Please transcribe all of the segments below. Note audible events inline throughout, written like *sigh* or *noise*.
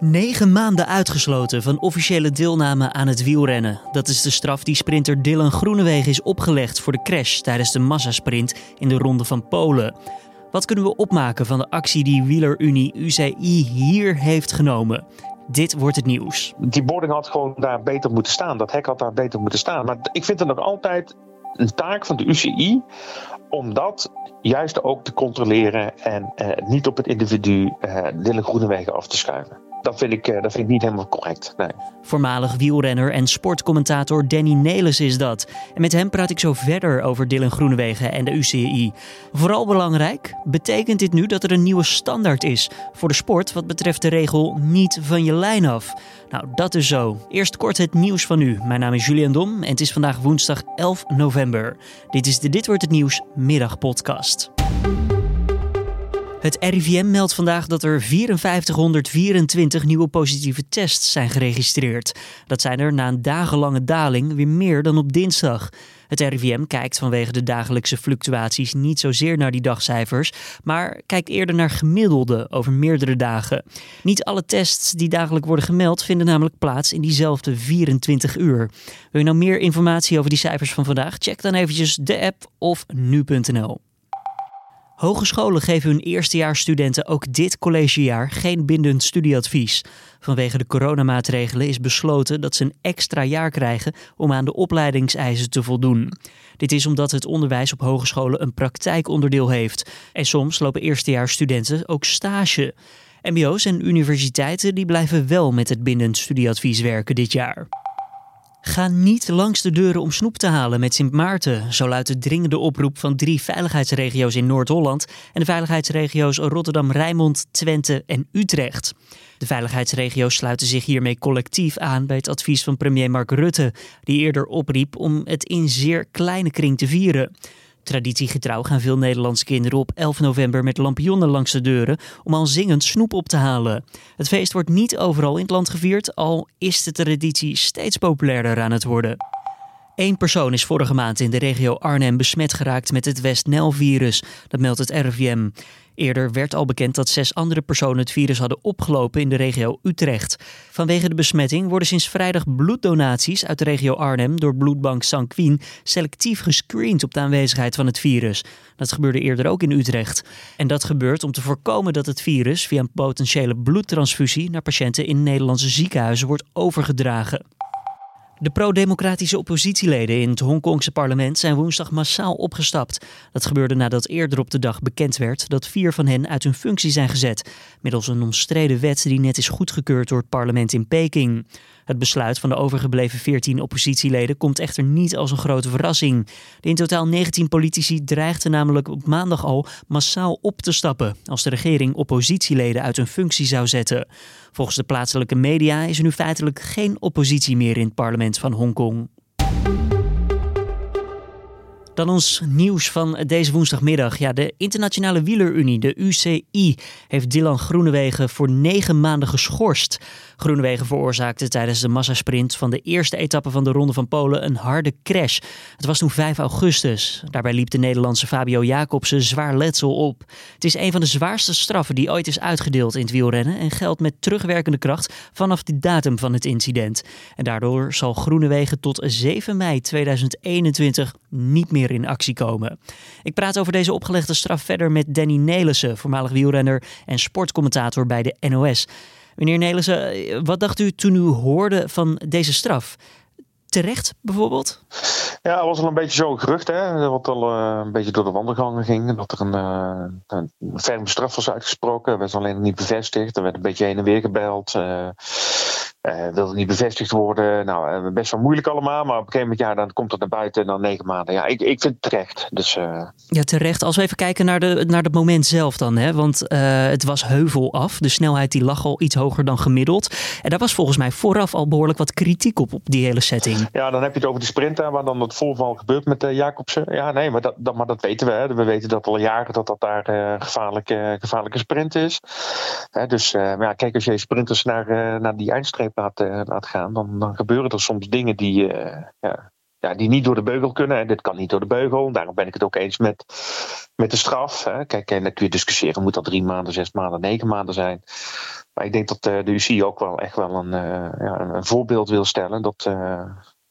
Negen maanden uitgesloten van officiële deelname aan het wielrennen. Dat is de straf die sprinter Dylan Groenewegen is opgelegd voor de crash tijdens de massasprint in de Ronde van Polen. Wat kunnen we opmaken van de actie die wielerunie UCI hier heeft genomen? Dit wordt het nieuws. Die boarding had gewoon daar beter moeten staan. Dat hek had daar beter moeten staan. Maar ik vind het nog altijd een taak van de UCI om dat juist ook te controleren en eh, niet op het individu uh, Dylan Groenewegen af te schuiven dat vind, ik, eh, dat vind ik niet helemaal correct. Nee. Voormalig wielrenner en sportcommentator Danny Nelis is dat. En met hem praat ik zo verder over Dylan Groenewegen en de UCI. Vooral belangrijk, betekent dit nu dat er een nieuwe standaard is voor de sport wat betreft de regel niet van je lijn af? Nou, dat is zo. Eerst kort het nieuws van nu. Mijn naam is Julian Dom en het is vandaag woensdag 11 november. Dit is de Dit wordt het nieuws middagpodcast. Het RIVM meldt vandaag dat er 5424 nieuwe positieve tests zijn geregistreerd. Dat zijn er na een dagenlange daling weer meer dan op dinsdag. Het RIVM kijkt vanwege de dagelijkse fluctuaties niet zozeer naar die dagcijfers, maar kijkt eerder naar gemiddelde over meerdere dagen. Niet alle tests die dagelijks worden gemeld vinden namelijk plaats in diezelfde 24 uur. Wil je nou meer informatie over die cijfers van vandaag? Check dan eventjes de app of nu.nl. Hogescholen geven hun eerstejaarsstudenten ook dit collegejaar geen bindend studieadvies. Vanwege de coronamaatregelen is besloten dat ze een extra jaar krijgen om aan de opleidingseisen te voldoen. Dit is omdat het onderwijs op hogescholen een praktijkonderdeel heeft. En soms lopen eerstejaarsstudenten ook stage. MBO's en universiteiten die blijven wel met het bindend studieadvies werken dit jaar. Ga niet langs de deuren om snoep te halen met Sint Maarten. Zo luidt de dringende oproep van drie veiligheidsregio's in Noord-Holland en de veiligheidsregio's Rotterdam, Rijnmond, Twente en Utrecht. De veiligheidsregio's sluiten zich hiermee collectief aan bij het advies van premier Mark Rutte, die eerder opriep om het in zeer kleine kring te vieren. Traditiegetrouw gaan veel Nederlandse kinderen op 11 november met lampionnen langs de deuren om al zingend snoep op te halen. Het feest wordt niet overal in het land gevierd, al is de traditie steeds populairder aan het worden. Eén persoon is vorige maand in de regio Arnhem besmet geraakt met het West-Nel-virus. Dat meldt het RIVM. Eerder werd al bekend dat zes andere personen het virus hadden opgelopen in de regio Utrecht. Vanwege de besmetting worden sinds vrijdag bloeddonaties uit de regio Arnhem door bloedbank Sanquin selectief gescreend op de aanwezigheid van het virus. Dat gebeurde eerder ook in Utrecht. En dat gebeurt om te voorkomen dat het virus via een potentiële bloedtransfusie naar patiënten in Nederlandse ziekenhuizen wordt overgedragen. De pro-democratische oppositieleden in het Hongkongse parlement zijn woensdag massaal opgestapt. Dat gebeurde nadat eerder op de dag bekend werd dat vier van hen uit hun functie zijn gezet, middels een omstreden wet die net is goedgekeurd door het parlement in Peking. Het besluit van de overgebleven 14 oppositieleden komt echter niet als een grote verrassing. De in totaal 19 politici dreigden namelijk op maandag al massaal op te stappen als de regering oppositieleden uit hun functie zou zetten. Volgens de plaatselijke media is er nu feitelijk geen oppositie meer in het parlement van Hongkong. Dan ons nieuws van deze woensdagmiddag. Ja, de Internationale Wielerunie, de UCI, heeft Dylan Groenewegen voor negen maanden geschorst. Groenewegen veroorzaakte tijdens de massasprint van de eerste etappe van de Ronde van Polen een harde crash. Het was toen 5 augustus. Daarbij liep de Nederlandse Fabio Jacobsen zwaar letsel op. Het is een van de zwaarste straffen die ooit is uitgedeeld in het wielrennen en geldt met terugwerkende kracht vanaf de datum van het incident. En daardoor zal Groenewegen tot 7 mei 2021 niet meer in actie komen. Ik praat over deze opgelegde straf verder met Danny Nelissen, voormalig wielrenner en sportcommentator bij de NOS. Meneer Nelissen, wat dacht u toen u hoorde van deze straf? Terecht bijvoorbeeld? Ja, het was al een beetje zo'n gerucht, hè, wat al uh, een beetje door de wandelgangen ging. Dat er een, uh, ferme straf was uitgesproken. Dat werd alleen niet bevestigd. Er werd een beetje heen en weer gebeld. Uh, wilde niet bevestigd worden. Nou, uh, best wel moeilijk allemaal. Maar op een gegeven moment, ja, dan komt het naar buiten en dan negen maanden. Ja, ik, ik vind het terecht. Dus, uh... Ja, terecht. Als we even kijken naar, de, naar het moment zelf dan. Hè? Want het was heuvel af. De snelheid die lag al iets hoger dan gemiddeld. En daar was volgens mij vooraf al behoorlijk wat kritiek op, op die hele setting. Ja, dan heb je het over de sprint, waar dan het voorval gebeurt met Jacobsen. Ja, nee, maar dat, dat, maar dat weten we. Hè. We weten dat al jaren dat dat daar gevaarlijke, gevaarlijke sprint is. dus maar ja, kijk, als je sprinters naar, naar die eindstreep laat, uh, laat gaan, dan, dan gebeuren er soms dingen die, uh, ja, ja, die niet door de beugel kunnen. En dit kan niet door de beugel. Daarom ben ik het ook eens met, met de straf. Hè. Kijk, en dan kun je discussiëren: moet dat drie maanden, zes maanden, negen maanden zijn? Maar ik denk dat de UCI ook wel echt wel een, ja, een voorbeeld wil stellen. Dat,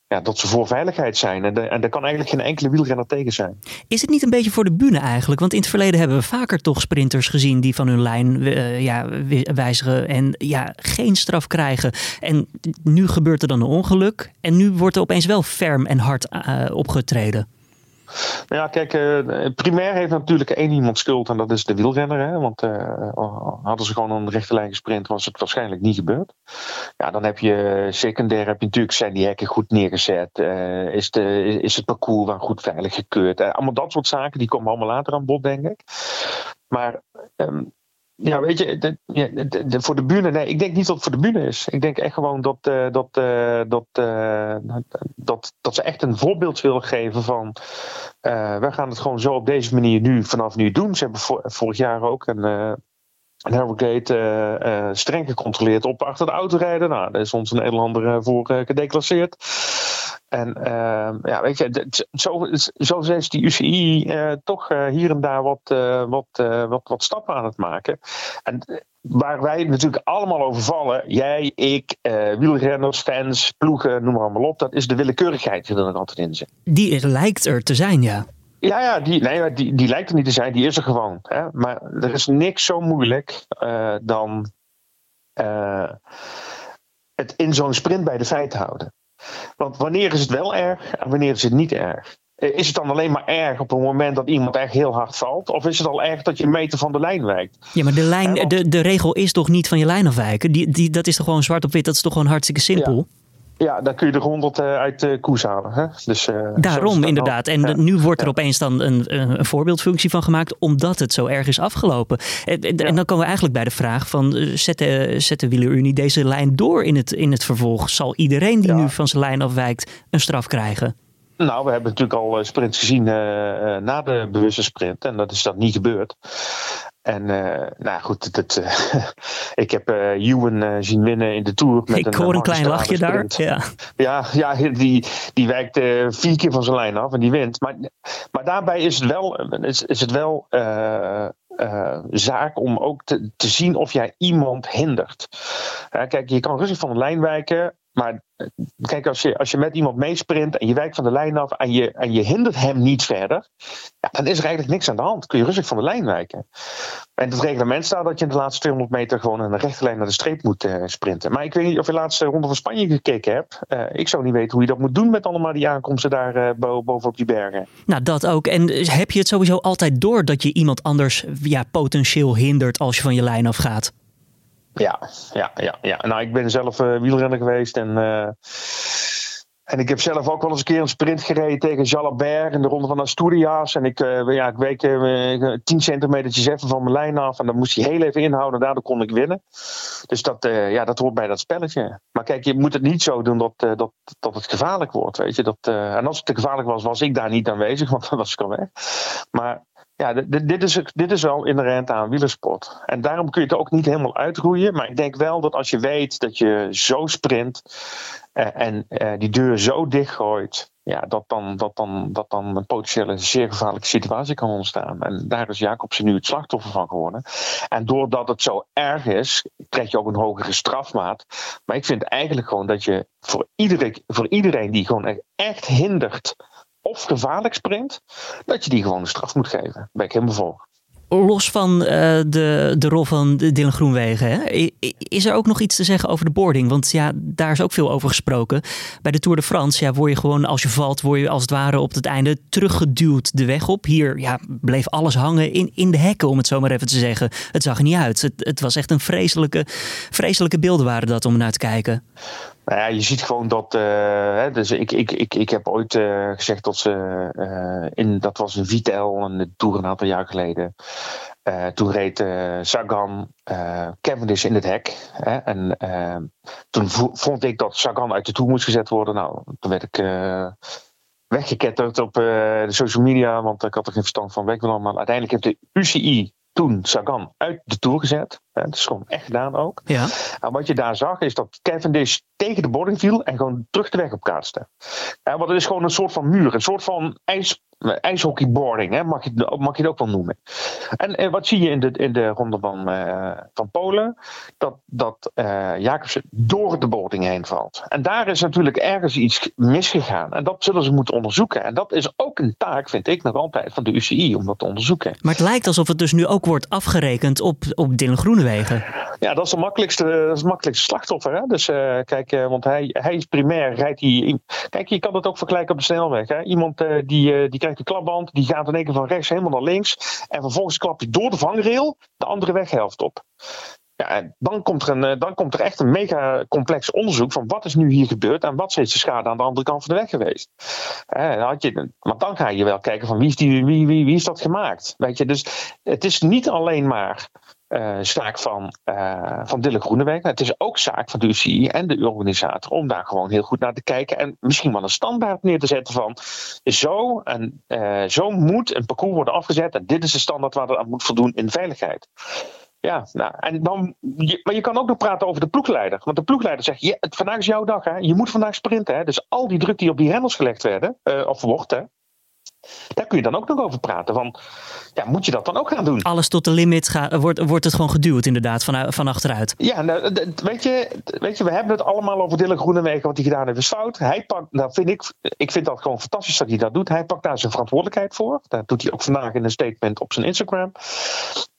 ja, dat ze voor veiligheid zijn. En, de, en daar kan eigenlijk geen enkele wielrenner tegen zijn. Is het niet een beetje voor de bühne eigenlijk? Want in het verleden hebben we vaker toch sprinters gezien die van hun lijn uh, ja, wijzigen en ja, geen straf krijgen. En nu gebeurt er dan een ongeluk. En nu wordt er opeens wel ferm en hard uh, opgetreden. Nou ja, kijk, uh, primair heeft natuurlijk één iemand schuld en dat is de wielrenner. Hè? Want uh, hadden ze gewoon een rechte lijn gesprint, was het waarschijnlijk niet gebeurd. Ja, dan heb je secundair heb je natuurlijk zijn die hekken goed neergezet. Is, de, is het parcours wel goed veilig gekeurd? allemaal dat soort zaken, die komen allemaal later aan bod, denk ik. Maar um, ja, weet je, voor de bühne, nee, ik denk niet dat het voor de bühne is. Ik denk echt gewoon dat, uh, dat, uh, dat, uh, dat, dat ze echt een voorbeeld willen geven van. we gaan het gewoon zo op deze manier nu, vanaf nu doen. Ze hebben vorig jaar ook een, een Harrogate streng gecontroleerd op achter de auto rijden. Nou, daar is ons een Nederlander voor gedeclasseerd. En uh, ja, weet je, zo, zo is die UCI uh, toch uh, hier en daar wat, uh, wat, wat, wat stappen aan het maken. En waar wij natuurlijk allemaal over vallen, jij, ik, wielrenners, fans, ploegen, noem maar allemaal op, dat is de willekeurigheid die er nog altijd in zit. Die lijkt er te zijn, ja. Ja, ja die, nee, die, die lijkt er niet te zijn, die is er gewoon. Hè? Maar er is niks zo moeilijk dan het in zo'n sprint bij de feiten houden. Want wanneer is het wel erg en wanneer is het niet erg? Eh, is het dan alleen maar erg op het moment dat iemand echt heel hard valt? Of is het al erg dat je meter van de lijn wijkt? Ja, maar de, lijn, de, de regel is toch niet van je lijn afwijken? Die, die, dat is toch gewoon zwart op wit? Dat is toch gewoon hartstikke simpel? Ja, dan kun je er honderd uh, uit de koers halen. Hè? Dus, uh, Daarom inderdaad. En nu wordt er opeens dan een, een, voorbeeldfunctie van gemaakt, omdat het zo erg is afgelopen. En, en dan komen we eigenlijk bij de vraag van, zet de, zet de Wielerunie deze lijn door in het, in het vervolg? Zal iedereen die nu van zijn lijn afwijkt een straf krijgen? Nou, we hebben natuurlijk al sprints gezien na de bewuste sprint. En dat is dat niet gebeurd. En uh, nou goed, dat, uh, *laughs* ik heb uh, Ewan zien winnen in de Tour. Met ik hoor een, klein lachje daar. Ja, ja, ja die, die wijkt vier keer van zijn lijn af en die wint. Maar, maar daarbij is het wel, is, is het wel zaak om ook te, te zien of jij iemand hindert. kijk, je kan rustig van de lijn wijken. Maar kijk, als je, als je met iemand meesprint en je wijkt van de lijn af en je, en je hindert hem niet verder, ja, dan is er eigenlijk niks aan de hand. Kun je rustig van de lijn wijken. En het reglement staat dat je in de laatste 200 meter gewoon in een rechte lijn naar de streep moet uh, sprinten. Maar ik weet niet of je de laatste ronde van Spanje gekeken hebt. Uh, ik zou niet weten hoe je dat moet doen met allemaal die aankomsten daar uh, bovenop die bergen. Nou, dat ook. En heb je het sowieso altijd door dat je iemand anders ja, potentieel hindert als je van je lijn afgaat? Ja, ja, ja, ja. Nou, ik ben zelf uh, wielrenner geweest en, uh, en ik heb zelf ook wel eens een keer een sprint gereden tegen Jalabert in de ronde van Asturias. En ik, uh, ja, ik week 10 centimeter even van mijn lijn af en dan moest hij heel even inhouden. Daardoor kon ik winnen. Dus dat, ja, dat hoort bij dat spelletje. Maar kijk, je moet het niet zo doen dat, dat, dat het gevaarlijk wordt. Weet je? Dat, en als het te gevaarlijk was, was ik daar niet aanwezig, want dan was ik al weg. Maar ja, dit is, dit is wel inherent aan wielersport. En daarom kun je het ook niet helemaal uitroeien. Maar ik denk wel dat als je weet dat je zo sprint eh, en eh, die deur zo dichtgooit, ja, dat, dan, dat, dan, dat dan een potentiële zeer gevaarlijke situatie kan ontstaan. En daar is Jacobsen nu het slachtoffer van geworden. En doordat het zo erg is, krijg je ook een hogere strafmaat. Maar ik vind eigenlijk gewoon dat je voor, iedereen, voor iedereen die gewoon echt hindert of gevaarlijk sprint, dat je die gewoon een straf moet geven. Daar ben ik helemaal voor. Los van uh, de, de rol van Dylan Groenwegen, hè? is er ook nog iets te zeggen over de boarding? Want ja, daar is ook veel over gesproken. Bij de Tour de France ja, word je gewoon, als je valt, word je als het ware op het einde teruggeduwd de weg op. Hier ja, bleef alles hangen in, in de hekken, om het zo maar even te zeggen. Het zag er niet uit. Het, het was echt een vreselijke, vreselijke beelden waren dat om naar te kijken. Nou ja, je ziet gewoon dat. Uh, hè, dus ik, ik, ik, ik heb ooit uh, gezegd dat ze. Uh, in, dat was een Vitel, een tour een aantal jaar geleden. toen reed Sagan Cavendish in het hek. Hè, en toen vond ik dat Sagan uit de tour moest gezet worden. Nou, toen werd ik weggeketterd op de social media, want ik had er geen verstand van weg. Maar uiteindelijk heeft de UCI toen Sagan uit de tour gezet. Het is gewoon echt gedaan ook. Ja. En wat je daar zag is dat Cavendish tegen de boarding viel en gewoon terug de weg op kaatste. Ja, want het is gewoon een soort van muur, een soort van ijs, ijshockeyboarding, hè, mag, je, mag je het ook wel noemen. En, en wat zie je in de, in de ronde van, uh, van Polen? Dat, dat uh, Jacobsen door de boarding heen valt. En daar is natuurlijk ergens iets misgegaan. En dat zullen ze moeten onderzoeken. En dat is ook een taak, vind ik nog altijd, van de UCI om dat te onderzoeken. Maar het lijkt alsof het dus nu ook wordt afgerekend op, op Dylan Groenewegen. Ja, dat is de makkelijkste, dat is het makkelijkste slachtoffer. Hè? Dus uh, kijk, uh, want hij, hij is primair, rijdt hij. Kijk, je kan het ook vergelijken op de snelweg. Hè? Iemand uh, die, die krijgt een klapband, die gaat in één keer van rechts helemaal naar links. En vervolgens klap je door de vangrail de andere weghelft op. Ja, dan komt, er een, dan komt er echt een mega complex onderzoek van wat is nu hier gebeurd en wat is de schade aan de andere kant van de weg geweest. Eh, had je, maar dan ga je wel kijken van wie is, die, wie, wie, wie is dat gemaakt. Weet je, dus het is niet alleen maar uh, zaak van, uh, van Dille Groeneweg. Het is ook zaak van de UCI en de organisator om daar gewoon heel goed naar te kijken. En misschien wel een standaard neer te zetten van zo, en, uh, zo moet een parcours worden afgezet. En dit is de standaard waar het aan moet voldoen in veiligheid. Ja, nou, en dan, maar je kan ook nog praten over de ploegleider. Want de ploegleider zegt: vandaag is jouw dag, hè? je moet vandaag sprinten. Hè? Dus al die druk die op die renners gelegd werden, uh, of wordt, hè, daar kun je dan ook nog over praten. Van, ja, moet je dat dan ook gaan doen? Alles tot de limit wordt, wordt het gewoon geduwd, inderdaad, van, van achteruit. Ja, nou, weet, je, weet je, we hebben het allemaal over Dylan Groenewegen, wat hij gedaan heeft is fout. Hij pakt, nou vind ik, ik vind dat gewoon fantastisch dat hij dat doet. Hij pakt daar zijn verantwoordelijkheid voor. Dat doet hij ook vandaag in een statement op zijn Instagram.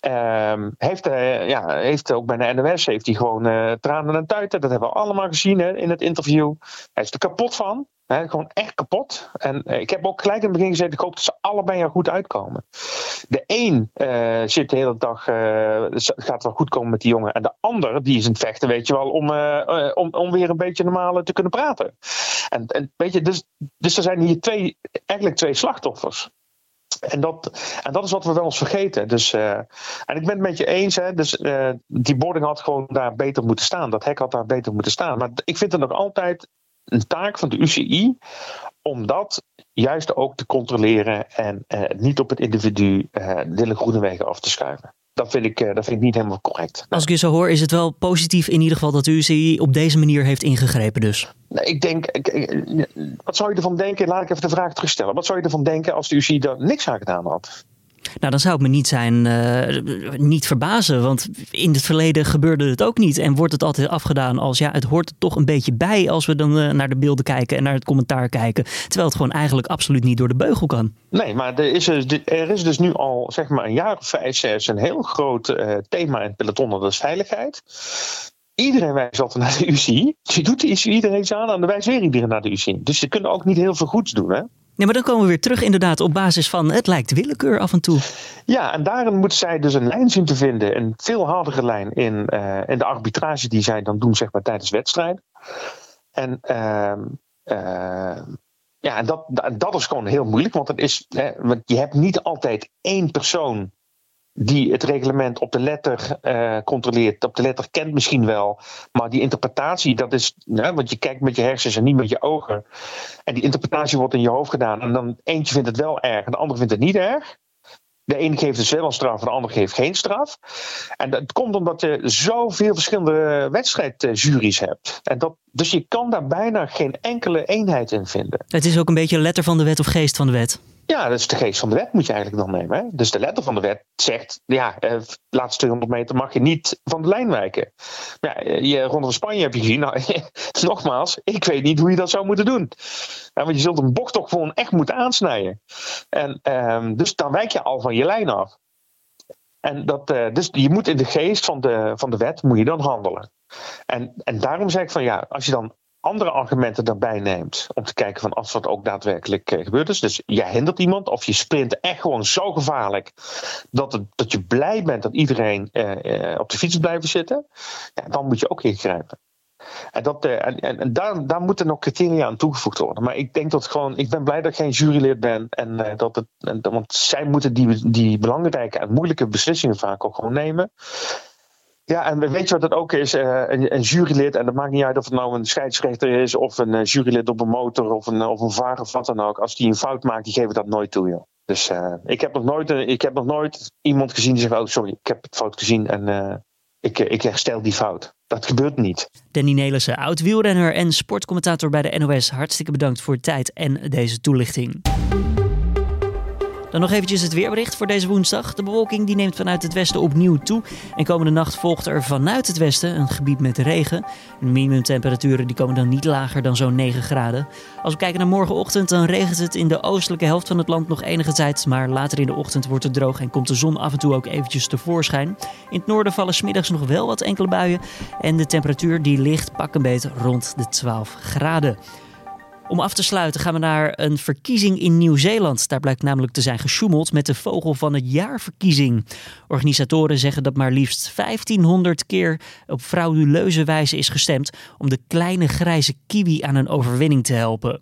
Um, heeft, uh, ja, heeft ook bij de NOS heeft hij gewoon uh, tranen en tuiten. Dat hebben we allemaal gezien hè, in het interview. Hij is er kapot van. Gewoon echt kapot. En uh, ik heb ook gelijk in het begin gezegd: ik hoop dat ze allebei er goed uitkomen. De een zit de hele dag, gaat wel goed komen met die jongen. En de ander die is in het vechten, weet je wel, om, om, om weer een beetje normaal te kunnen praten. En, en weet je, dus, dus er zijn hier twee, eigenlijk twee slachtoffers. En dat, en dat is wat we wel eens vergeten. Dus, en ik ben het met je eens. Hè, dus, die boarding had gewoon daar beter moeten staan. Dat hek had daar beter moeten staan. Maar ik vind het nog altijd een taak van de UCI om dat juist ook te controleren en uh, niet op het individu uh, Dylan Groenewegen af te schuiven. Dat vind, ik, uh, dat vind ik niet helemaal correct. Als ik je zo hoor, is het wel positief in ieder geval dat de UCI op deze manier heeft ingegrepen dus. Nou, ik denk, ik, wat zou je ervan denken? Laat ik even de vraag terugstellen. Wat zou je ervan denken als de UCI daar niks aan gedaan had? Nou, dan zou het me niet zijn, uh, niet verbazen. Want in het verleden gebeurde het ook niet. En wordt het altijd afgedaan als ja, het hoort er toch een beetje bij als we dan uh, naar de beelden kijken en naar het commentaar kijken. Terwijl het gewoon eigenlijk absoluut niet door de beugel kan. Nee, maar er is, er is dus nu al zeg maar een jaar of vijf, zes een heel groot uh, thema in het peloton, dat is veiligheid. Iedereen wijst altijd naar de UCI. Je doet er iets aan en dan wijst weer iedereen naar de UCI. Dus ze kunnen ook niet heel veel goeds doen. Hè? Ja, maar dan komen we weer terug inderdaad op basis van het lijkt willekeur af en toe. Ja, en daarin moeten zij dus een lijn zien te vinden. Een veel hardere lijn in, uh, in de arbitrage die zij dan doen zeg maar, tijdens wedstrijden. En uh, uh, ja, en dat, dat is gewoon heel moeilijk. Want, het is, hè, want je hebt niet altijd één persoon die het reglement op de letter uh, controleert. Op de letter kent misschien wel. Maar die interpretatie, dat is. Want je kijkt met je hersens en niet met je ogen. En die interpretatie wordt in je hoofd gedaan. En dan eentje vindt het wel erg en de ander vindt het niet erg. De ene geeft dus wel een straf de ander geeft geen straf. En dat komt omdat je zoveel verschillende wedstrijdjuries hebt. En dat, dus je kan daar bijna geen enkele eenheid in vinden. Het is ook een beetje letter van de wet of geest van de wet. Ja, dat is de geest van de wet moet je eigenlijk dan nemen. Hè? Dus de letter van de wet zegt, ja, eh, laatste 200 meter mag je niet van de lijn wijken. Ja, je, rond van Spanje heb je gezien, nou, *laughs* nogmaals, ik weet niet hoe je dat zou moeten doen. Ja, want je zult een bocht toch gewoon echt moeten aansnijden. En, um, dus dan wijk je al van je lijn af. En dat, uh, dus je moet in de geest van de, van de wet moet je dan handelen. En, en daarom zeg ik van ja, als je dan andere argumenten daarbij neemt. Om te kijken van als dat ook daadwerkelijk uh, gebeurd is. Dus je hindert iemand of je sprint echt gewoon zo gevaarlijk. Dat, het, dat je blij bent dat iedereen uh, uh, op de fiets blijven zitten. Ja, dan moet je ook ingrijpen. En, dat, en, en daar, daar moeten nog criteria aan toegevoegd worden. Maar ik denk dat gewoon, ik ben blij dat ik geen jurylid ben. En, dat het, want zij moeten die, die belangrijke en moeilijke beslissingen vaak ook gewoon nemen. Ja, en weet je wat het ook is? Uh, een, jurylid, en dat maakt niet uit of het nou een scheidsrechter is, of een uh, jurylid op een motor, of een, of een vader of wat dan ook. Als die een fout maakt, die geven dat nooit toe, joh. Dus uh, ik, heb nog nooit, ik heb nog nooit iemand gezien die zegt: Oh, sorry, ik heb het fout gezien en ik, ik herstel die fout. Dat gebeurt niet. Danny Nelissen, oud-wielrenner en sportcommentator bij de NOS. Hartstikke bedankt voor de tijd en deze toelichting. Dan nog eventjes het weerbericht voor deze woensdag. De bewolking die neemt vanuit het westen opnieuw toe. En komende nacht volgt er vanuit het westen een gebied met regen. De minimumtemperaturen die komen dan niet lager dan zo'n 9 graden. Als we kijken naar morgenochtend, dan regent het in de oostelijke helft van het land nog enige tijd. Maar later in de ochtend wordt het droog en komt de zon af en toe ook eventjes tevoorschijn. In het noorden vallen smiddags nog wel wat enkele buien. En de temperatuur die ligt pak een beet rond de 12 graden. Om af te sluiten gaan we naar een verkiezing in Nieuw-Zeeland. Daar blijkt namelijk te zijn gesjoemeld met de Vogel van het Jaarverkiezing. Organisatoren zeggen dat maar liefst 1500 keer op frauduleuze wijze is gestemd om de kleine grijze kiwi aan een overwinning te helpen.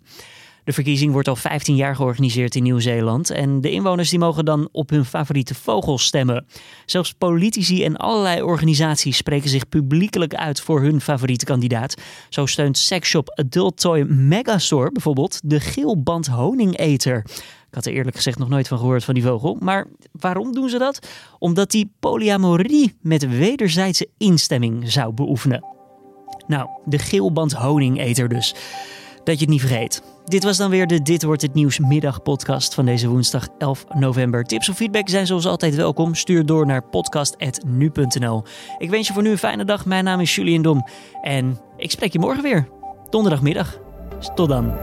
De verkiezing wordt al 15 jaar georganiseerd in Nieuw-Zeeland en de inwoners die mogen dan op hun favoriete vogels stemmen. Zelfs politici en allerlei organisaties spreken zich publiekelijk uit voor hun favoriete kandidaat. Zo steunt sexshop Adult Toy Megastore bijvoorbeeld de geelband honingeter. Ik had er eerlijk gezegd nog nooit van gehoord van die vogel. Maar waarom doen ze dat? Omdat die polyamorie met wederzijdse instemming zou beoefenen. Nou, de geelband honingeter dus. Dat je het niet vergeet. Dit was dan weer de Dit wordt het nieuws middagpodcast van deze woensdag 11 november. Tips of feedback zijn zoals altijd welkom. Stuur door naar podcast.nu.nl. Ik wens je voor nu een fijne dag. Mijn naam is Julian Dom en ik spreek je morgen weer. Donderdagmiddag. Tot dan.